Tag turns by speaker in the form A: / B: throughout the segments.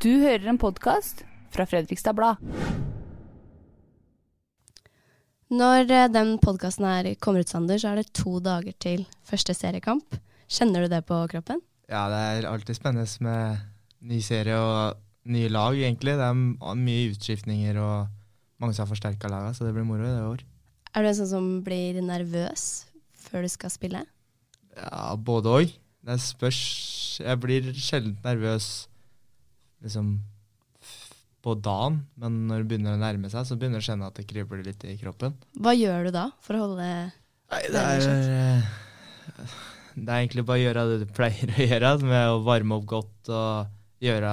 A: Du hører en podkast fra Fredrikstad Blad.
B: Når eh, den podkasten her kommer ut, Sander, så er det to dager til første seriekamp. Kjenner du det på kroppen?
C: Ja, det er alltid spennende med ny serie og nye lag, egentlig. Det er mye utskiftninger og mange som har forsterka laga, så det blir moro i det år.
B: Er du en sånn som blir nervøs før du skal spille?
C: Ja, både òg. Det spørs Jeg blir sjelden nervøs liksom på dagen, men når det begynner å nærme seg, så begynner du å kjenne at det kribler litt i kroppen.
B: Hva gjør du da for å holde
C: Nei, det er eh, Det er egentlig bare å gjøre det du pleier å gjøre, med å varme opp godt og gjøre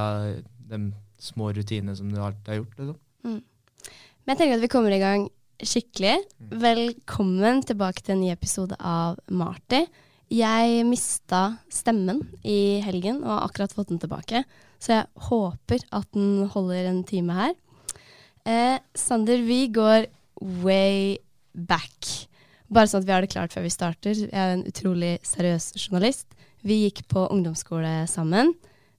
C: de små rutinene som du alltid har gjort. Liksom.
B: Men jeg tenker at vi kommer i gang skikkelig. Velkommen tilbake til en ny episode av Marty. Jeg mista stemmen i helgen og har akkurat fått den tilbake, så jeg håper at den holder en time her. Eh, Sander, vi går way back. Bare sånn at vi har det klart før vi starter. Jeg er en utrolig seriøs journalist. Vi gikk på ungdomsskole sammen.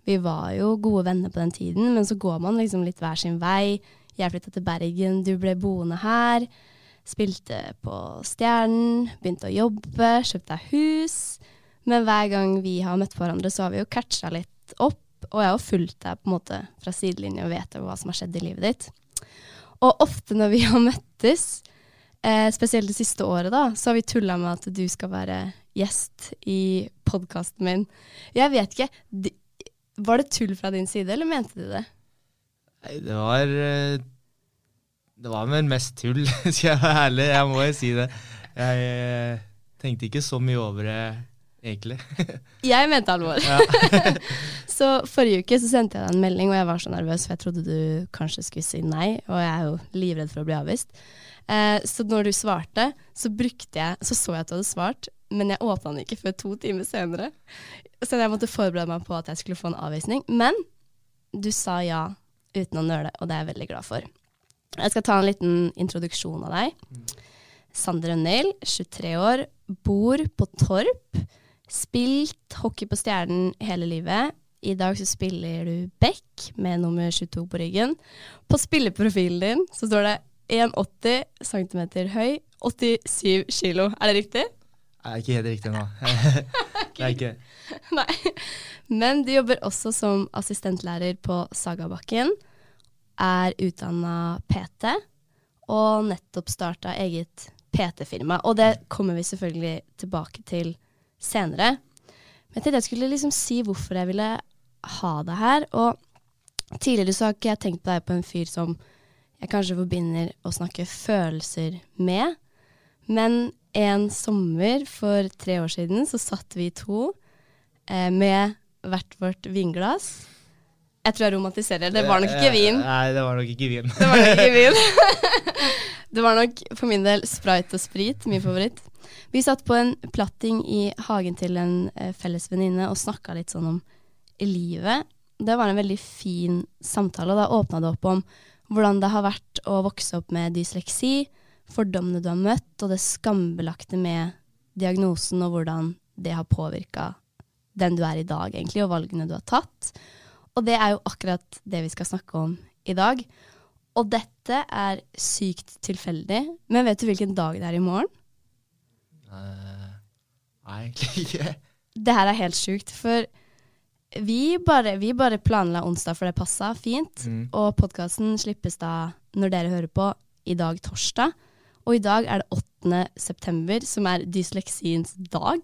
B: Vi var jo gode venner på den tiden, men så går man liksom litt hver sin vei. Jeg flytta til Bergen, du ble boende her. Spilte på Stjernen, begynte å jobbe, kjøpte deg hus. Men hver gang vi har møtt hverandre, så har vi jo catcha litt opp. Og jeg har fulgt deg på en måte fra sidelinja og vet hva som har skjedd i livet ditt. Og ofte når vi har møttes, eh, spesielt det siste året, da, så har vi tulla med at du skal være gjest i podkasten min. Jeg vet ikke, var det tull fra din side, eller mente du det?
C: Nei, det var eh, Det var vel mest tull, skal jeg være ærlig. Jeg må jo si det. Jeg eh, tenkte ikke så mye over det, egentlig.
B: Jeg mente alvor.
C: Ja.
B: så forrige uke så sendte jeg deg en melding, og jeg var så nervøs, for jeg trodde du kanskje skulle si nei, og jeg er jo livredd for å bli avvist. Eh, så når du svarte, så brukte jeg Så så jeg at du hadde svart, men jeg åpna den ikke før to timer senere. Så jeg måtte forberede meg på at jeg skulle få en avvisning. Men du sa ja uten å nøle, og det er jeg veldig glad for. Jeg skal ta en liten introduksjon av deg. Sander Rønhild, 23 år, bor på Torp. Spilt hockey på Stjernen hele livet. I dag så spiller du back med nummer 22 på ryggen. På spilleprofilen din så står det 1,80 cm høy, 87 kilo. Er det riktig?
C: Det er ikke helt riktig nå. det er ikke
B: Nei. Men du jobber også som assistentlærer på Sagabakken. Er utdanna PT, og nettopp starta eget PT-firma. Og det kommer vi selvfølgelig tilbake til senere. Men til det skulle jeg liksom si hvorfor jeg ville ha det her. Og tidligere så har ikke jeg tenkt på deg på en fyr som jeg kanskje forbinder å snakke følelser med. Men en sommer for tre år siden så satt vi to eh, med hvert vårt vinglass. Jeg tror jeg romantiserer. Det var nok ikke vin.
C: Nei, det var nok ikke vin.
B: Det var nok ikke vin. det var nok for min del sprite og sprit, min favoritt. Vi satt på en platting i hagen til en eh, felles venninne og snakka litt sånn om livet. Det var en veldig fin samtale, og da åpna det opp om hvordan det har vært å vokse opp med dysleksi, fordommene du har møtt, og det skambelagte med diagnosen, og hvordan det har påvirka den du er i dag, egentlig, og valgene du har tatt. Og det er jo akkurat det vi skal snakke om i dag. Og dette er sykt tilfeldig, men vet du hvilken dag det er i morgen?
C: Eh, Nei, egentlig ikke.
B: Det her er helt sjukt, for vi bare, vi bare planla onsdag, for det passa fint.
C: Mm.
B: Og podkasten slippes da, når dere hører på, i dag torsdag. Og i dag er det 8. september, som er dysleksiens dag.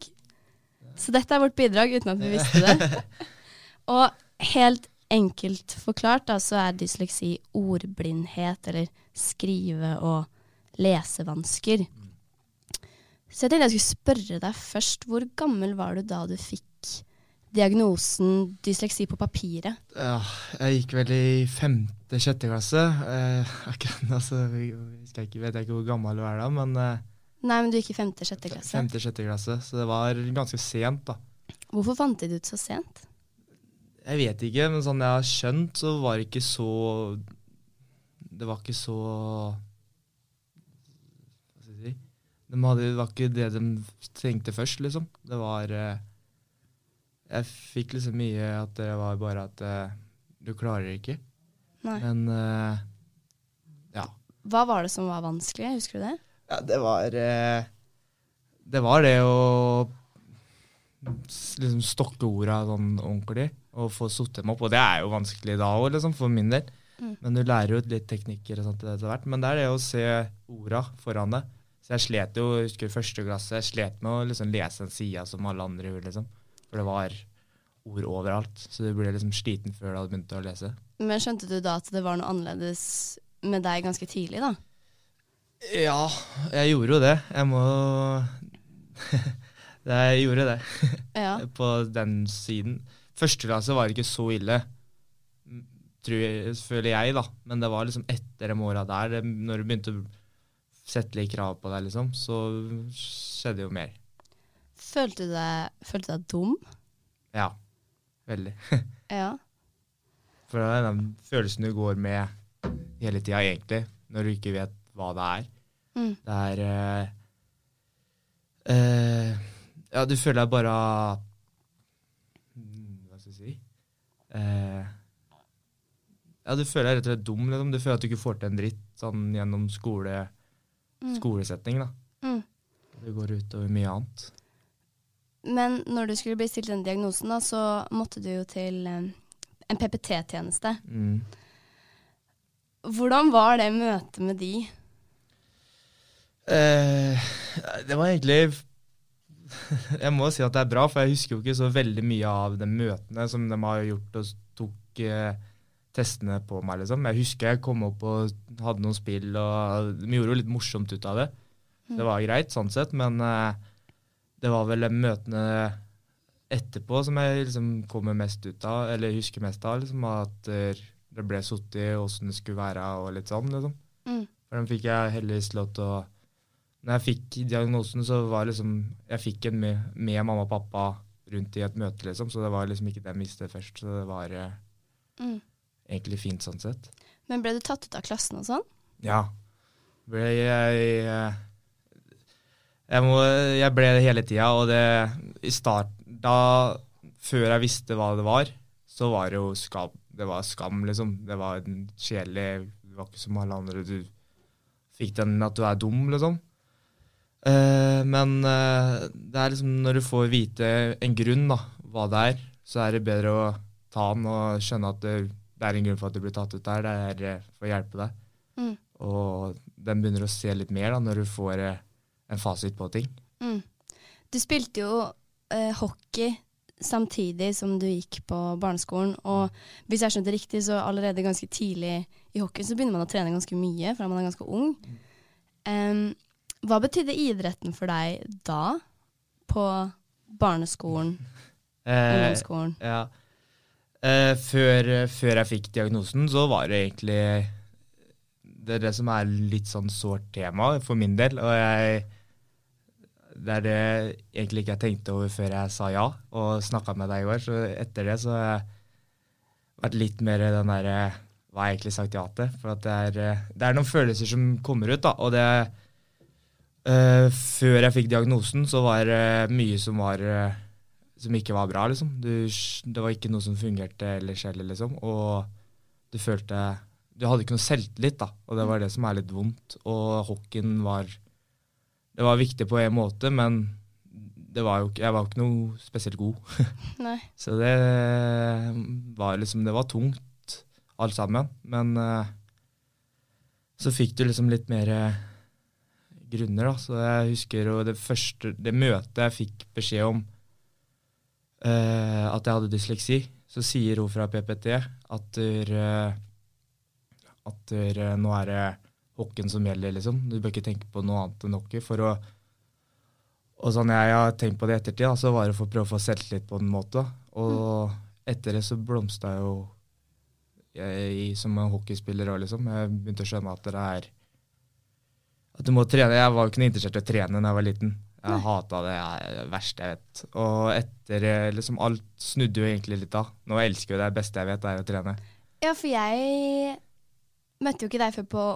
B: Så dette er vårt bidrag, uten at vi visste det. Og helt enkelt forklart da, så er dysleksi ordblindhet, eller skrive- og lesevansker. Så jeg tenkte jeg skulle spørre deg først, hvor gammel var du da du fikk diagnosen dysleksi på papiret?
C: Ja, jeg gikk vel i femte-sjette klasse. Eh, akkurat altså, jeg ikke, vet jeg ikke hvor gammel du er da, men eh,
B: Nei, men du gikk i femte-sjette klasse.
C: femte-sjette klasse. Så det var ganske sent, da.
B: Hvorfor fant de det ut så sent?
C: Jeg vet ikke, men sånn jeg har skjønt, så var det ikke så Det var ikke så Hva skal jeg si de hadde, Det var ikke det de trengte først, liksom. Det var eh, Jeg fikk liksom mye at det var bare at eh, du klarer det ikke.
B: Nei.
C: Men eh, ja.
B: Hva var det som var vanskelig? Husker du det?
C: Ja, det var Det var det å liksom stokke orda sånn ordentlig og få satt dem opp. Og det er jo vanskelig da òg, liksom, for min del.
B: Mm.
C: Men du lærer jo litt teknikker og sånt etter hvert. Men det er det å se orda foran deg. Så jeg slet jo, jeg husker første klasse, jeg slet med å liksom lese en sida som alle andre gjorde, liksom. For det var ord overalt. Så du ble liksom sliten før du hadde begynt å lese.
B: Men skjønte du da at det var noe annerledes med deg ganske tidlig, da?
C: Ja, jeg gjorde jo det. Jeg må Jeg gjorde det.
B: Ja.
C: på den siden. Første klasse var ikke så ille, tror jeg, føler jeg, da. Men det var liksom etter de åra der, når du begynte å sette litt krav på deg, liksom, så skjedde jo mer.
B: Følte du deg, følte deg dum?
C: Ja. Veldig.
B: Ja.
C: For det er den følelsen du går med hele tida, egentlig, når du ikke vet hva det er.
B: Mm.
C: Det er uh, uh, Ja, du føler deg bare mm, Hva skal jeg si eh, Ja, du føler deg rett og slett dum. Liksom. Du føler at du ikke får til en dritt sånn gjennom skole,
B: Mm.
C: skolesetting. da.
B: Mm.
C: Det går utover mye annet.
B: Men når du skulle bli stilt den diagnosen, da, så måtte du jo til eh, en PPT-tjeneste.
C: Mm.
B: Hvordan var det møtet med de?
C: Eh, det var egentlig Jeg må si at det er bra, for jeg husker jo ikke så veldig mye av de møtene som de har gjort og tok eh, testene på meg, liksom. Jeg husker jeg kom opp og hadde noen spill, og de gjorde jo litt morsomt ut av det. Det var greit, sånn sett, men eh, det var vel de møtene etterpå som jeg liksom kommer mest ut av, eller husker mest av, liksom, at eh, det ble sittet, åssen det skulle være og litt sånn, liksom.
B: Mm.
C: For dem fikk jeg heldigvis lov til å Når jeg fikk diagnosen, så var liksom Jeg fikk en med, med mamma og pappa rundt i et møte, liksom, så det var liksom ikke det jeg mistet først. Så det var eh,
B: Mm.
C: egentlig fint sånn sett.
B: Men ble du tatt ut av klassen og sånn?
C: Ja. Ble jeg jeg, jeg, må, jeg ble det hele tida, og det i start Da, før jeg visste hva det var, så var det jo skam. Det var skam, liksom. Det var en kjedelig Du var ikke som alle andre. Du fikk den at du er dum, liksom. Eh, men uh, det er liksom når du får vite en grunn, da, hva det er, så er det bedre å ta den og skjønne at det, det er en grunn for at du blir tatt ut der. Det er eh, for å hjelpe deg.
B: Mm.
C: Og den begynner å se litt mer da, når du får uh, en fasit på ting.
B: Mm. Du spilte jo hockey samtidig som du gikk på barneskolen, og hvis jeg skjønte riktig, så allerede ganske tidlig i hockey så begynner man å trene ganske mye fra man er ganske ung. Em, hva betydde idretten for deg da, på barneskolen,
C: Eh,
B: ungdomsskolen?
C: ja. Eh, før, før jeg fikk diagnosen, så var det egentlig Det er det som er litt sånn sårt tema for min del. Og jeg Det er det egentlig ikke jeg tenkte over før jeg sa ja og snakka med deg i går. Så etter det så har jeg vært litt mer den derre Hva har jeg egentlig sagt ja til? For det er, eh, det er noen følelser som kommer ut, da. Og det eh, Før jeg fikk diagnosen, så var det mye som var uh, som ikke var bra, liksom. Du, det var ikke noe som fungerte ellers heller, liksom. Og du følte Du hadde ikke noe selvtillit, da. Og det var det som er litt vondt. Og hockeyen var Det var viktig på en måte, men det var jo jeg var jo ikke noe spesielt god. Så det var liksom Det var tungt, alt sammen. Men eh, så fikk du liksom litt mer grunner, da. Så jeg husker det første Det møtet jeg fikk beskjed om uh, at jeg hadde dysleksi, så sier hun fra PPT at, eh, at eh, nå er det hockeyen som gjelder, liksom. Du bør ikke tenke på noe annet enn hockey. for å og sånn jeg har tenkt på det i ettertid, da, så var det for å prøve å få selvtillit på en måte. Og etter det så blomstra jo jeg som en hockeyspiller òg, liksom. Jeg begynte å skjønne at det er At du må trene. Jeg var jo ikke noe interessert i å trene da jeg var liten. Jeg hata det, det verste jeg vet. Og etter eh, liksom Alt snudde jo egentlig litt da. Nå elsker jo det. Det beste jeg vet, er å trene.
B: Ja, for jeg møtte jo ikke deg før på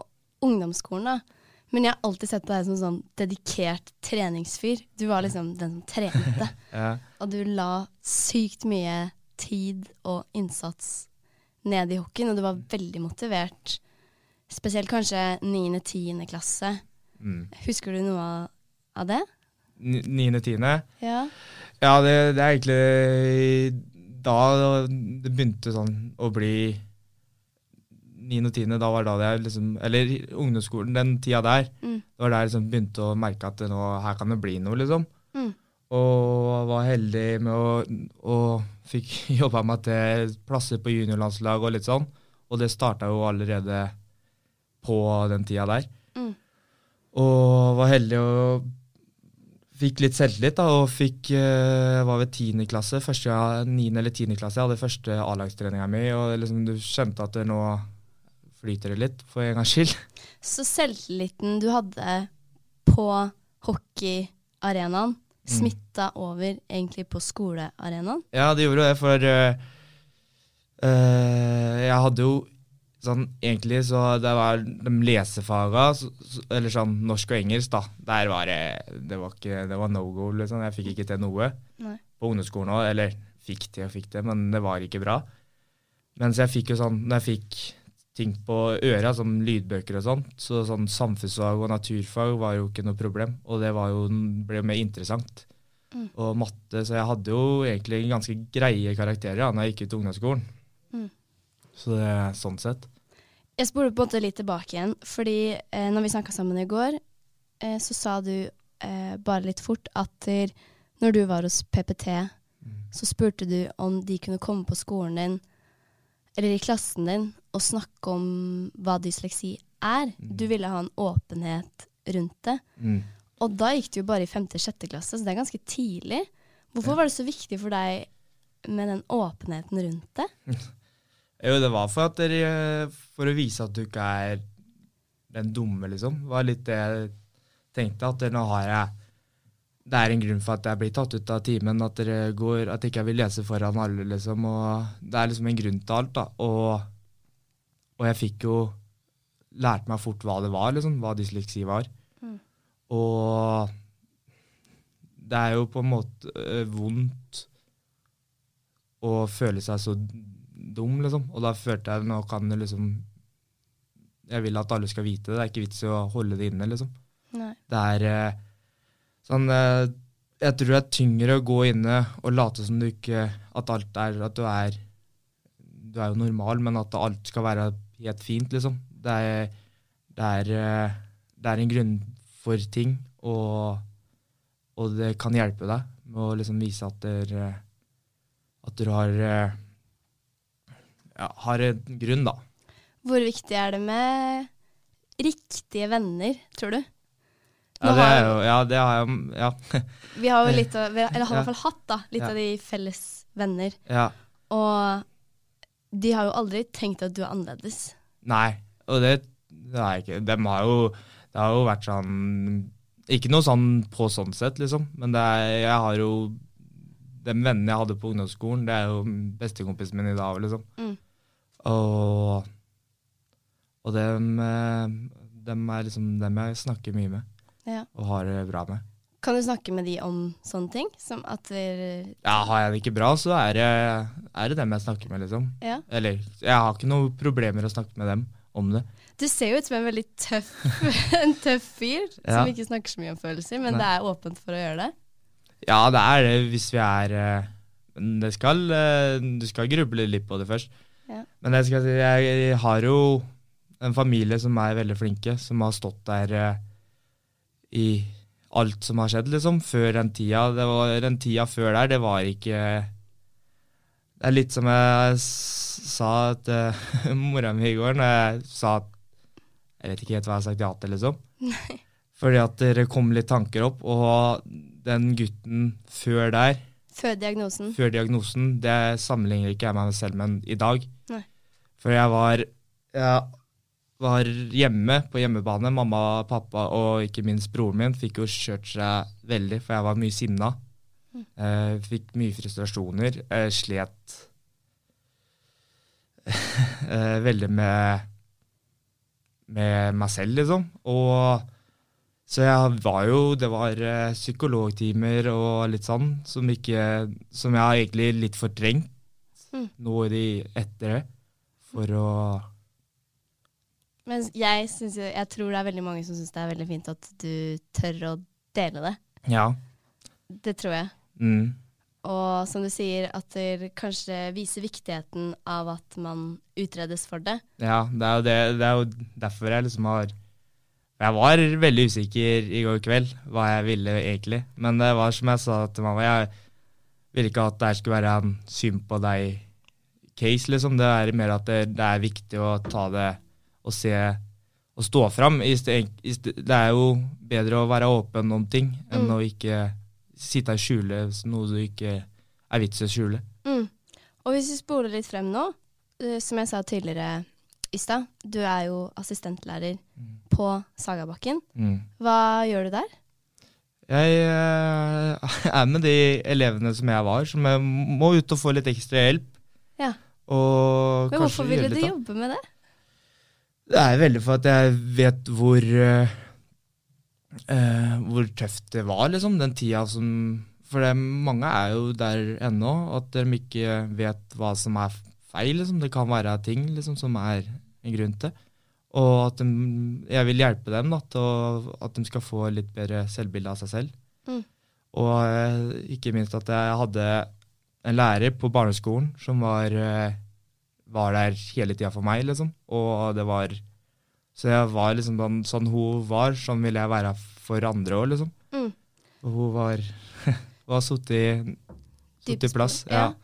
B: ungdomsskolen, da. Men jeg har alltid sett på deg som sånn dedikert treningsfyr. Du var liksom den som trente.
C: Ja.
B: Og du la sykt mye tid og innsats ned i hockeyen, og du var veldig motivert. Spesielt kanskje 9.-10. klasse.
C: Mm.
B: Husker du noe av, det?
C: Ni- Niende-tiende.
B: Ja.
C: Ja, det, det er egentlig da det begynte sånn å bli Niende og tiende, da var da det jeg liksom Eller ungdomsskolen, den tida der.
B: Mm.
C: Det var der jeg liksom begynte å merke at nå, her kan det bli noe, liksom.
B: Mm.
C: Og var heldig med å Og fikk jobba meg til plasser på juniorlandslag og litt sånn. Og det starta jo allerede på den tida der.
B: Mm.
C: Og var heldig og fikk litt selvtillit, da, og fikk Jeg var ved tiende klasse, første, ja, niende eller tiende klasse, jeg hadde første A-lagstreninga mi, og liksom du skjønte at det nå flyter det litt, for en gangs skyld.
B: Så selvtilliten du hadde på hockeyarenaen, smitta over egentlig på skolearenaen?
C: Ja, det gjorde jo det, for eh, eh, jeg hadde jo sånn egentlig så det var de lesefaga, eller sånn norsk og engelsk, da. Der var det Det var, ikke, det var no go, liksom. Jeg fikk ikke til noe.
B: Nei.
C: På ungdomsskolen òg. Eller fikk til og fikk til, men det var ikke bra. Mens jeg fikk jo sånn Når jeg fikk ting på øra, som lydbøker og sånt, så sånn samfunnsfag og naturfag var jo ikke noe problem. Og det var jo, ble jo mer interessant. Og matte, så jeg hadde jo egentlig ganske greie karakterer da når jeg gikk ut ungdomsskolen.
B: Mm.
C: Så det er sånn sett.
B: Jeg spoler på en måte litt tilbake igjen, fordi eh, når vi snakka sammen i går, eh, så sa du eh, bare litt fort at der, når du var hos PPT, så spurte du om de kunne komme på skolen din, eller i klassen din, og snakke om hva dysleksi er. Du ville ha en åpenhet rundt det.
C: Mm.
B: Og da gikk du jo bare i femte-sjette klasse, så det er ganske tidlig. Hvorfor var det så viktig for deg med den åpenheten rundt det?
C: Jo, det var for, at dere, for å vise at du ikke er den dumme, liksom. Det var litt det jeg tenkte. At nå har jeg Det er en grunn for at jeg blir tatt ut av timen. At dere går, at ikke jeg vil lese foran alle, liksom. Og det er liksom en grunn til alt, da. Og, og jeg fikk jo lært meg fort hva det var, liksom. Hva dysleksi var. Og det er jo på en måte øh, vondt å føle seg så dum, liksom. Og da følte jeg nå kan det liksom Jeg vil at alle skal vite det. Det er ikke vits i å holde det inne, liksom.
B: Nei.
C: Det er eh, sånn eh, Jeg tror det er tyngre å gå inne og late som du ikke At alt er At du er Du er jo normal, men at alt skal være helt fint, liksom. Det er, det er, eh, det er en grunn for ting, og, og det kan hjelpe deg med å liksom vise at dere At du har ja, har en grunn, da.
B: Hvor viktig er det med riktige venner, tror du?
C: Ja, det er jo, ja, det har jeg Ja.
B: Vi har jo litt av, eller har i hvert fall hatt da, litt
C: Ja.
B: av de felles venner.
C: ja.
B: Og de har jo aldri tenkt at du er annerledes.
C: Nei, og det, det er ikke De har jo Det har jo vært sånn Ikke noe sånn på sånn sett, liksom, men det er, jeg har jo De vennene jeg hadde på ungdomsskolen, det er jo bestekompisen min i dag, liksom.
B: Mm.
C: Og, og dem, eh, dem er liksom dem jeg snakker mye med
B: Ja.
C: og har det bra med.
B: Kan du snakke med de om sånne ting?
C: Ja, har jeg det ikke bra, så er det, er det dem jeg snakker med, liksom.
B: Ja.
C: Eller, jeg har ikke noen problemer å snakke med dem om det.
B: Du ser jo ut som en veldig tøff, en tøff fyr
C: Ja.
B: som ikke snakker så mye om følelser, men
C: Nei.
B: det er åpent for å gjøre det.
C: Ja, det er det hvis vi er eh, det skal eh, Du skal gruble litt på det først.
B: Ja.
C: Men jeg skal si, jeg har jo en familie som er veldig flinke, som har stått der eh, i alt som har skjedd, liksom. Før den tida. Det var, den tida før der, det var ikke Det er litt som jeg sa til mora mi i går, når jeg sa at Jeg vet ikke helt hva jeg har sagt ja til, liksom. Fordi at det kom litt tanker opp, og den gutten før der
B: Før diagnosen.
C: før diagnosen, det sammenligner ikke jeg meg selv med i dag. For jeg var, jeg var hjemme på hjemmebane. Mamma, pappa og ikke minst broren min fikk jo kjørt seg veldig, for jeg var mye sinna. Uh, fikk mye frustrasjoner. Jeg slet uh, veldig med, med meg selv, liksom. Og så jeg var jo Det var psykologtimer og litt sånn som ikke Som jeg har egentlig litt fortrengt
B: Mm.
C: nå i etter det. For å
B: Men jeg, synes jo, jeg tror det er veldig mange som syns det er veldig fint at du tør å dele det.
C: Ja.
B: Det tror jeg.
C: Mm.
B: Og som du sier, at det kanskje viser viktigheten av at man utredes for det.
C: Ja, det er, jo det, det er jo derfor jeg liksom har Jeg var veldig usikker i går kveld hva jeg ville egentlig. Men det var som jeg sa til mamma, jeg ville ikke at det her skulle være en synd på deg-case, liksom. Det er mer at det, det er viktig å ta det og se og stå fram. Det er jo bedre å være åpen om ting enn
B: Mm.
C: å ikke sitte og skjule noe du ikke er vits i å skjule.
B: Mm. Og hvis vi spoler litt frem nå, eh, som jeg sa tidligere i stad, du er jo assistentlærer på Sagabakken.
C: Mm.
B: Hva gjør du der?
C: Jeg eh, er med de elevene som jeg var, som jeg må ut og få litt ekstra hjelp.
B: Ja. Men hvorfor ville du jobbe med det?
C: Det er veldig for at jeg vet hvor uh, uh, Hvor tøft det var, liksom, den tida som For det, mange er jo der ennå, at de ikke vet hva som er feil, liksom. Det kan være ting liksom, som er en grunn til. Og at de, jeg vil hjelpe dem da, til å, at de skal få litt bedre selvbilde av seg selv.
B: Mm.
C: Og uh, ikke minst at jeg hadde en lærer på barneskolen som var, eh, var der hele tida for meg, liksom. Og det var Så jeg var liksom sånn, sånn hun var, sånn ville jeg være for andre òg, liksom.
B: Mm.
C: Og hun var Hun har sittet i, plass.
B: ja.
C: Ja.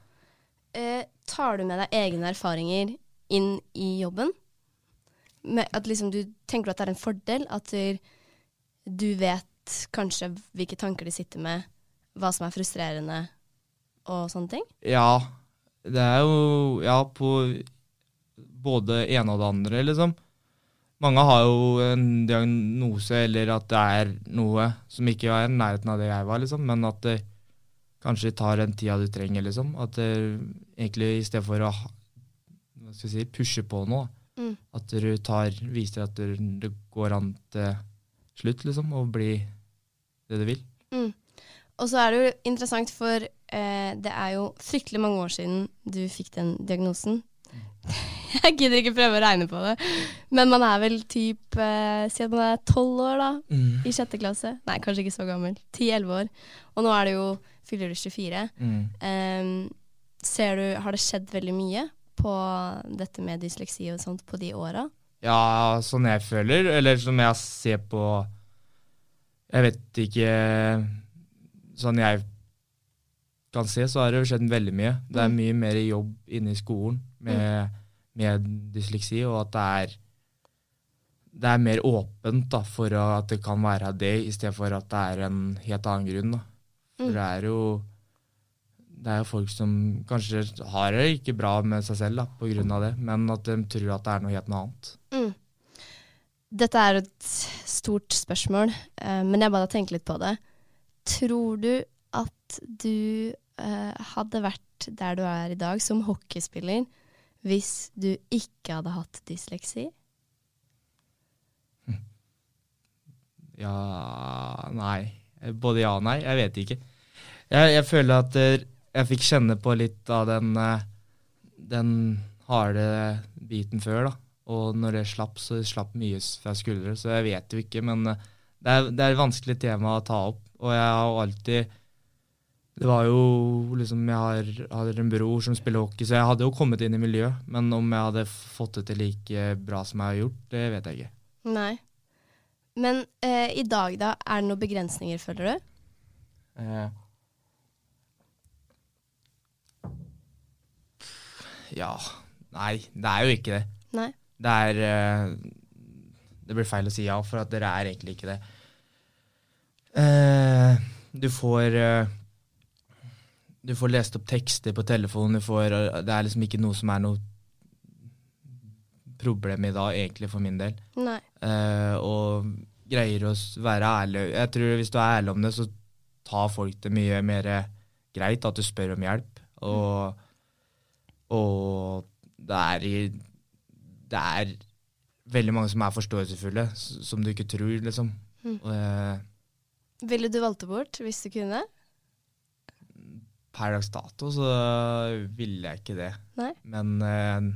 B: Eh, tar du med deg egne erfaringer inn i jobben? Med at liksom du Tenker at det er en fordel at du, du vet kanskje hvilke tanker de sitter med, hva som er frustrerende og sånne ting?
C: Ja, det er jo Ja, på både ene og det andre, liksom. Mange har jo en diagnose eller at det er noe som ikke er i nærheten av det jeg var, liksom, men at det kanskje tar den tida du trenger, liksom. At det egentlig i stedet for å hva skal jeg si, pushe på noe,
B: Mm.
C: at du tar, viser at det går an til slutt, liksom, og bli det du vil.
B: Mm. Og så er det jo interessant, for eh, det er jo fryktelig mange år siden du fikk den diagnosen. Jeg gidder ikke prøve å regne på det, men man er vel typ eh, Si at man er tolv år, da, i sjette klasse. Nei, kanskje ikke så gammel. Ti-elleve år. Og nå er det jo fyller du 24.
C: Mm.
B: Eh, ser du, har det skjedd veldig mye på dette med dysleksi og sånt på de åra?
C: Ja, sånn jeg føler, eller som jeg ser på Jeg vet ikke Sånn jeg kan se, så har det skjedd veldig mye. Det er
B: Mm.
C: mye mer jobb inne i skolen med, med dysleksi, og at det er det er mer åpent da, for at det kan være det, i stedet for at det er en helt annen grunn. Da. For
B: Mm.
C: det er jo det er jo folk som kanskje har det ikke bra med seg selv da, av det, men at de tror at det er noe helt noe annet.
B: Mm. Dette er et stort spørsmål, eh, men jeg bare tenker litt på det. Tror du at du eh, hadde vært der du er i dag som hockeyspiller hvis du ikke hadde hatt dysleksi?
C: Ja Nei. Både ja og nei. Jeg vet ikke. Jeg, jeg føler at eh, jeg fikk kjenne på litt av den, eh, den harde biten før, da. Og når det slapp, så slapp mye fra skuldre, så jeg vet jo ikke. Men eh, det er, det er et vanskelig tema å ta opp, og jeg har alltid Det var jo liksom Jeg har, har en bror som spiller hockey, så jeg hadde jo kommet inn i miljøet. Men om jeg hadde fått det til like bra som jeg har gjort, det vet jeg ikke.
B: Nei. Men eh, i dag, da, er det noen begrensninger, føler du?
C: Eh. Ja Nei, det er jo ikke det.
B: Nei.
C: Det er eh, Det blir feil å si ja, for at dere er egentlig ikke det. Eh, du får eh, Du får lest opp tekster på telefonen. Du får, det er liksom ikke noe som er noe problem i dag, egentlig, for min del.
B: Nei.
C: Eh, og greier å være ærlig. Jeg tror Hvis du er ærlig om det, så tar folk det mye mer greit at du spør om hjelp. Og, og det er i Det er veldig mange som er forståelsesfulle, som du ikke tror, liksom.
B: Mm.
C: Og, eh,
B: Ville du valgt det bort hvis du kunne?
C: per dags dato så ville jeg ikke det.
B: Nei.
C: Men eh,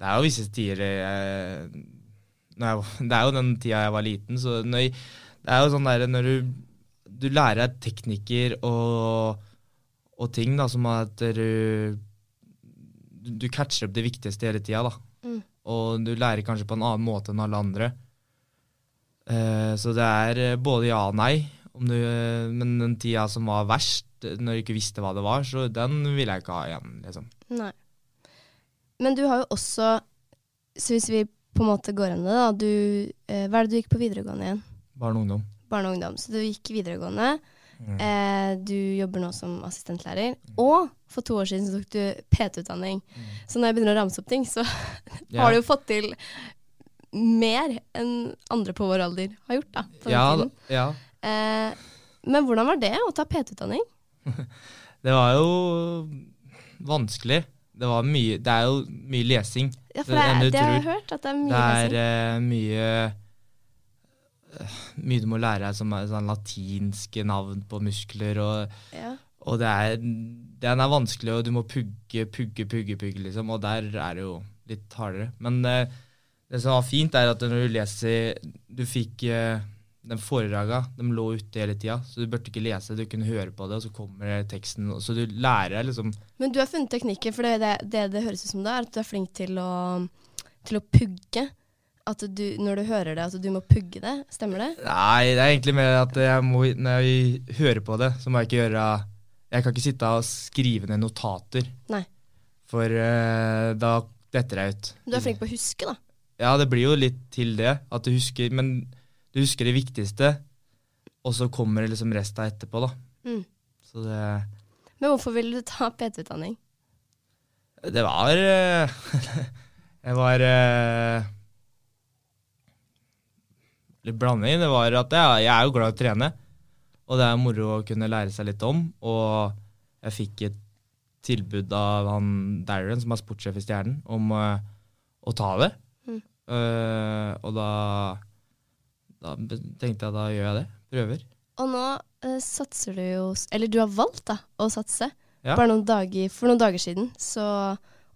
C: det er jo visse tider jeg, når jeg, Det er jo den tida jeg var liten, så når det er jo sånn der når du, du lærer deg teknikker og, og ting da, som at du, du catcher opp det viktigste hele tida, da.
B: Mm.
C: Og du lærer kanskje på en annen måte enn alle andre. Eh, så det er eh, både ja og nei. Om du, eh, men den tida som var verst, når du ikke visste hva det var, så den vil jeg ikke ha igjen. liksom.
B: Nei. Men du har jo også Så hvis vi på en måte går i det, da. Du, eh, hva er det du gikk på videregående igjen?
C: Barn og ungdom.
B: Barne og ungdom. Så du gikk videregående.
C: Mm.
B: Eh, du jobber nå som assistentlærer. Og for to år siden så tok du PT-utdanning. Så når jeg begynner å ramse opp ting, så
C: yeah.
B: har du jo fått til mer enn andre på vår alder har gjort. da,
C: Ja, ja.
B: Eh, men hvordan var det å ta PT-utdanning?
C: Det var jo vanskelig. Det, var mye, det er jo mye lesing.
B: Ja, for
C: Det
B: det, det har jeg hørt, at det er mye
C: Det er
B: lesing.
C: Uh, mye Mye du må lære deg som er sånn latinske navn på muskler. Og,
B: Ja.
C: og det er, den er vanskelig, og du må pugge, pugge, pugge, pugge, liksom. Og der er det jo litt hardere. Men eh, det som var fint, er at når du leser Du fikk eh, den foredraga, de lå ute hele tida, så du burde ikke lese, du kunne høre på det, og så kommer teksten. og Så du lærer deg liksom
B: Men du har funnet teknikker, for det det, det, det høres ut som det er at du er flink til å, til å pugge. At du, når du hører det, at du må pugge det. Stemmer det?
C: Nei, det er egentlig mer at jeg må, når jeg hører på det, så må jeg ikke gjøre Jeg kan ikke sitte og skrive ned notater,
B: Nei.
C: for uh, da detter jeg ut.
B: Du er flink på å huske, da.
C: Ja, det blir jo litt til det, at du husker Men du husker det viktigste, og så kommer liksom resten etterpå, da.
B: Mm.
C: Så det
B: Men hvorfor ville du ta PT-utdanning?
C: Det var eh, Jeg var eh, Litt blanding. Det var at jeg, jeg er jo glad i å trene, og det er moro å kunne lære seg litt om. Og jeg fikk et tilbud av han Darren, som er sportssjef i Stjernen, om uh, å ta det.
B: Mm.
C: Uh, og da, da tenkte jeg da gjør jeg det. Prøver.
B: Og nå uh, satser du jo Eller du har valgt da, å satse.
C: Ja.
B: Bare noen dager, For noen dager siden så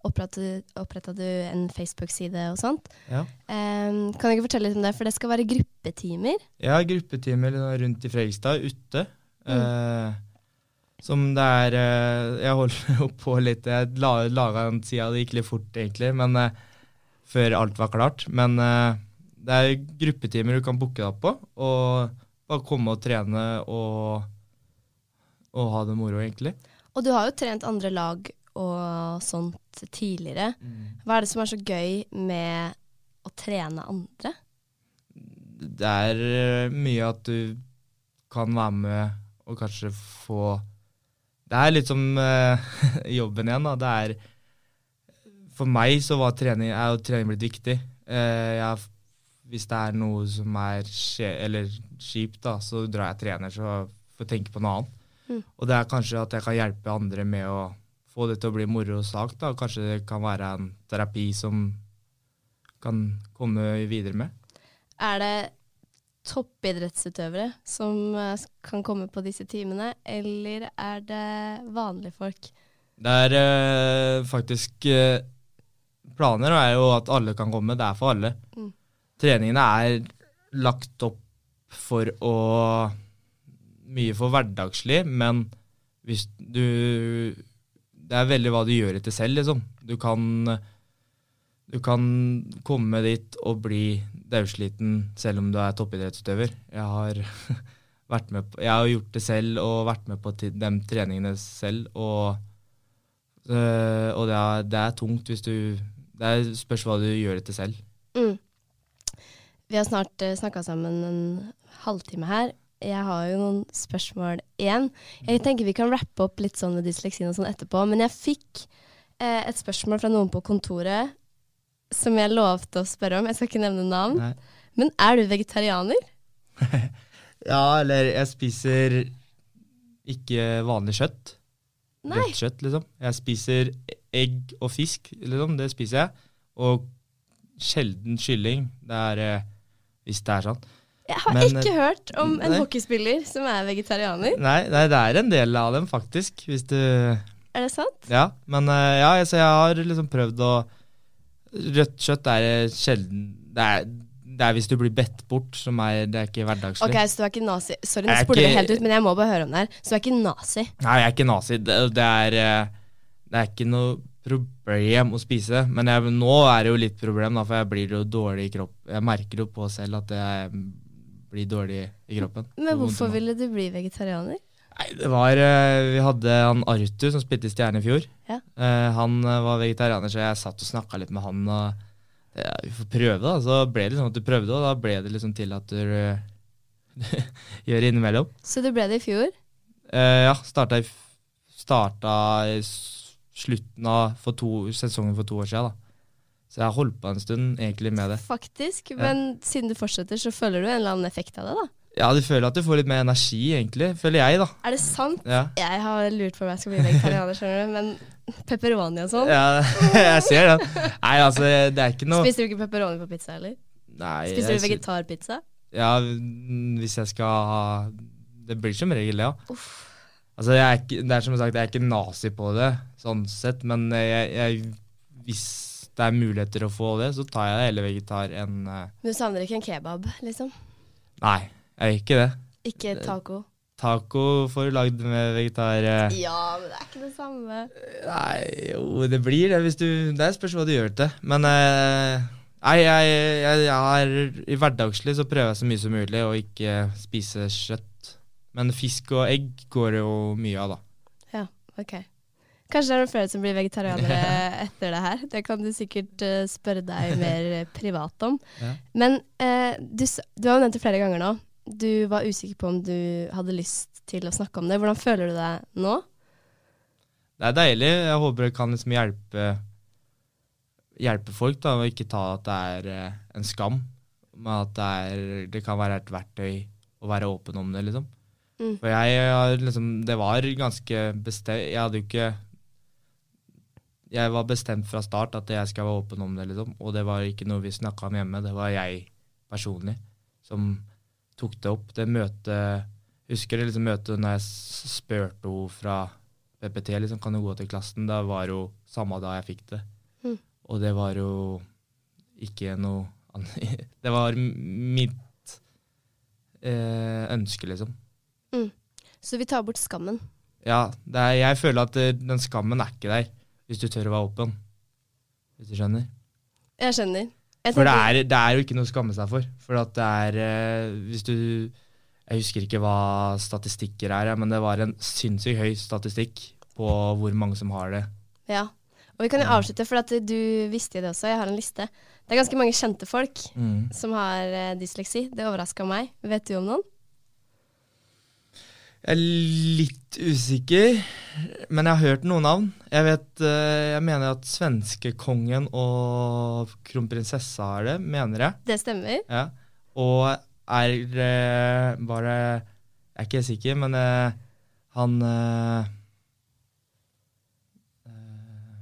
B: oppretta du en Facebook-side og sånt.
C: Ja.
B: Um, kan du ikke fortelle litt om det? For det skal være gruppetimer.
C: Ja, gruppetimer rundt i Fredrikstad, ute.
B: Mm.
C: Uh, som det er uh, Jeg holder jo på litt. Jeg la, laga en side, det gikk litt fort, egentlig, men uh, før alt var klart. Men det er gruppetimer du kan booke deg på, og bare komme og trene og, og ha det moro, egentlig.
B: Og du har jo trent andre lag og sånt tidligere. Hva er det som er så gøy med å trene andre?
C: det er eh, mye at du kan være med og kanskje få Det er litt som uh, jobben igjen, da. Det er For meg så var trening, er jo trening blitt viktig. Uh, jeg, hvis det er noe som er kjipt, da, så drar jeg trener så får jeg tenke på noe annet.
B: Mm.
C: Og det er kanskje at jeg kan hjelpe andre med å få det til å bli moro sak. da. Kanskje det kan være en terapi som kan komme videre med.
B: Er det toppidrettsutøvere som eh, kan komme på disse timene, eller er det vanlige folk?
C: Det er eh, faktisk eh, Planer er jo at alle kan komme. Det er for alle.
B: Mm.
C: Treningene er lagt opp for å Mye for hverdagslig, men hvis du Det er veldig hva du gjør etter selv, liksom. Du kan Du kan komme dit og bli daudsliten selv om du er toppidrettsutøver. Jeg har på, jeg har gjort det selv og vært med på de treningene selv. Og, øh, og det, er, det er tungt hvis du Det spørs hva du gjør etter selv.
B: Mm. Vi har snart uh, snakka sammen en halvtime her, jeg har jo noen spørsmål igjen. Jeg tenker vi kan rappe opp litt sånn med dysleksien og sånn etterpå, men jeg fikk eh, et spørsmål fra noen på kontoret som jeg lovte å spørre om. Jeg skal ikke nevne navn.
C: Nei.
B: Men er du vegetarianer?
C: Ja, eller jeg spiser ikke vanlig kjøtt. Rødt kjøtt, liksom. Jeg spiser egg og fisk, liksom. Det spiser jeg. Og sjelden kylling. Det er eh, Hvis det er sånn.
B: Jeg har
C: Men,
B: ikke hørt om en
C: nei.
B: hockeyspiller som er vegetarianer.
C: Nei, nei, det er en del av dem, faktisk. Hvis du
B: Er det sant?
C: Ja, men eh, ja, så jeg har liksom prøvd å Rødt kjøtt er eh, sjelden det er, det er hvis du blir bedt bort, som er Det er ikke hverdagslig.
B: Ok, så du er ikke nazi. Sorry, nå
C: er
B: spoler vi helt ut, men jeg må bare høre om det her. Så du er ikke nazi?
C: Nei, jeg er ikke nazi. Det, det, er, eh, det er ikke noe problem å spise. Men jeg, nå er det jo litt problem, da, for jeg blir jo dårlig i kropp. Jeg merker jo på selv at jeg blir dårlig i kroppen.
B: Men hvorfor ville du bli vegetarianer?
C: Nei, det var eh, Vi hadde han Arthur som spilte i Stjerne i fjor.
B: Ja.
C: Eh, han eh, var vegetarianer, så jeg satt og snakka litt med han. Og ja, vi får prøve, da. Så ble det sånn at du prøvde, og da ble det liksom til at du eh, gjør innimellom.
B: Så du ble det i fjor?
C: Ja, starta i, starta i slutten av for to, sesongen for to år siden. da. Så jeg har holdt på en stund egentlig med det.
B: Faktisk. Men siden du fortsetter, så føler du en eller annen effekt av det, da?
C: Ja, du føler at du får litt mer energi, egentlig. Føler jeg, da.
B: Er det sant?
C: Ja,
B: Jeg har lurt på om jeg skal bli vegetarianer, skjønner du. Men pepperoni og sånn?
C: ja jeg ser den. Nei, altså, det er ikke noe
B: Spiser du ikke pepperoni på pizza heller?
C: Nei,
B: Spiser du vegetarpizza?
C: Ja, hvis jeg skal ha Det blir som regel det, ja. Altså, jeg er ikke, det er som sagt, jeg er ikke nazi på det, sånn sett, men jeg, jeg, hvis det er muligheter å få det, så tar jeg heller vegetar enn
B: uh, du savner ikke en kebab, liksom?
C: Nei, jeg gjør ikke det.
B: Ikke taco?
C: Taco får du lagd med vegetar eh,
B: Ja, men det er ikke det samme.
C: Nei, jo, det blir det hvis du Det spørs hva du gjør til. Men eh, Nei, jeg, jeg, jeg er, i hverdagslig så prøver jeg så mye som mulig å ikke spise kjøtt. Men fisk og egg går det jo mye av, da.
B: Ja, ok. Kanskje det er noen flere som blir vegetarianere etter det her. Det kan du sikkert uh, spørre deg mer privat om.
C: Ja.
B: Men uh, du, du har jo nevnt det flere ganger nå. Du var usikker på om du hadde lyst til å snakke om det. Hvordan føler du deg nå?
C: Det er deilig. Jeg håper det kan liksom hjelpe, hjelpe folk, da, og ikke ta at det er eh, en skam. Men at det, er, det kan være et verktøy å være åpen om det, liksom.
B: Mm.
C: For jeg jeg liksom Det var ganske bestemt Jeg hadde jo ikke Jeg var bestemt fra start at jeg skal være åpen om det, liksom. Og det var ikke noe vi snakka om hjemme. Det var jeg personlig som tok det opp. Det møtet Husker det liksom møtet når jeg spurte henne fra PPT liksom, kan du gå til klassen. Det var jo samme da jeg fikk det.
B: Mm.
C: Og det var jo ikke noe annet Det var mitt eh, ønske, liksom.
B: Så vi tar bort skammen.
C: Ja, det er, jeg føler at eh, den skammen er ikke der, hvis du tør å være åpen. Hvis du skjønner.
B: Jeg skjønner. Jeg
C: For det er, det er jo ikke noe å skamme seg for. For at det er eh, Hvis du Jeg husker ikke hva statistikker er, men det var en sinnssykt høy statistikk på hvor mange som har det.
B: Ja. Og vi kan jo avslutte, for at du visste det også. Jeg har en liste. Det er ganske mange kjente folk som har eh, dysleksi. Det overraska meg. Vet du om noen?
C: Jeg er litt usikker, men jeg har hørt noen navn. Jeg vet, eh, jeg mener at svenskekongen og kronprinsessa er det, mener jeg.
B: Det stemmer.
C: Ja. Og er eh, bare Jeg er ikke sikker, men eh, han eh, eh,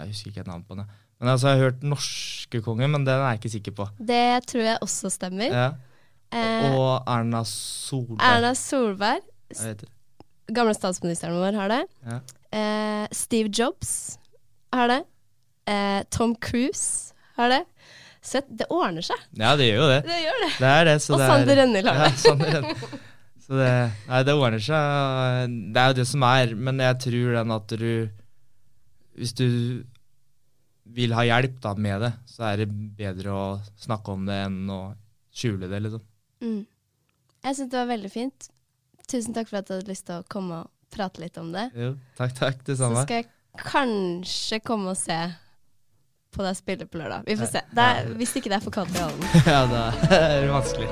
C: Jeg husker ikke et navn på den. Men altså, Jeg har hørt norske kongen, men den er jeg ikke sikker på.
B: Det tror jeg også stemmer.
C: Ja.
B: Eh,
C: Og Erna Solberg.
B: Erna Solberg,
C: Det.
B: gamle statsministeren vår, har det.
C: Ja.
B: Eh, Steve Jobs har det. Eh, Tom Cruise har det. Så det ordner seg.
C: ja, det gjør jo det.
B: Det gjør det.
C: Det er det. Så
B: Og
C: er,
B: Sander Rønhild har
C: Ja,
B: det.
C: Sander Rønhild. Så det, nei, det ordner seg. Det er jo det som er, men jeg tror den at du Hvis du vil ha hjelp da med det, så er det bedre å snakke om det enn å skjule det, liksom.
B: Mm. Jeg syns det var veldig fint. Tusen takk for at du hadde lyst til å komme og prate litt om det.
C: Jo, takk, takk. Det samme.
B: Så skal jeg kanskje komme og se på deg spille på lørdag. Vi får se. Det er, hvis ikke det er for kaldt i hallen.
C: ja, det er vanskelig.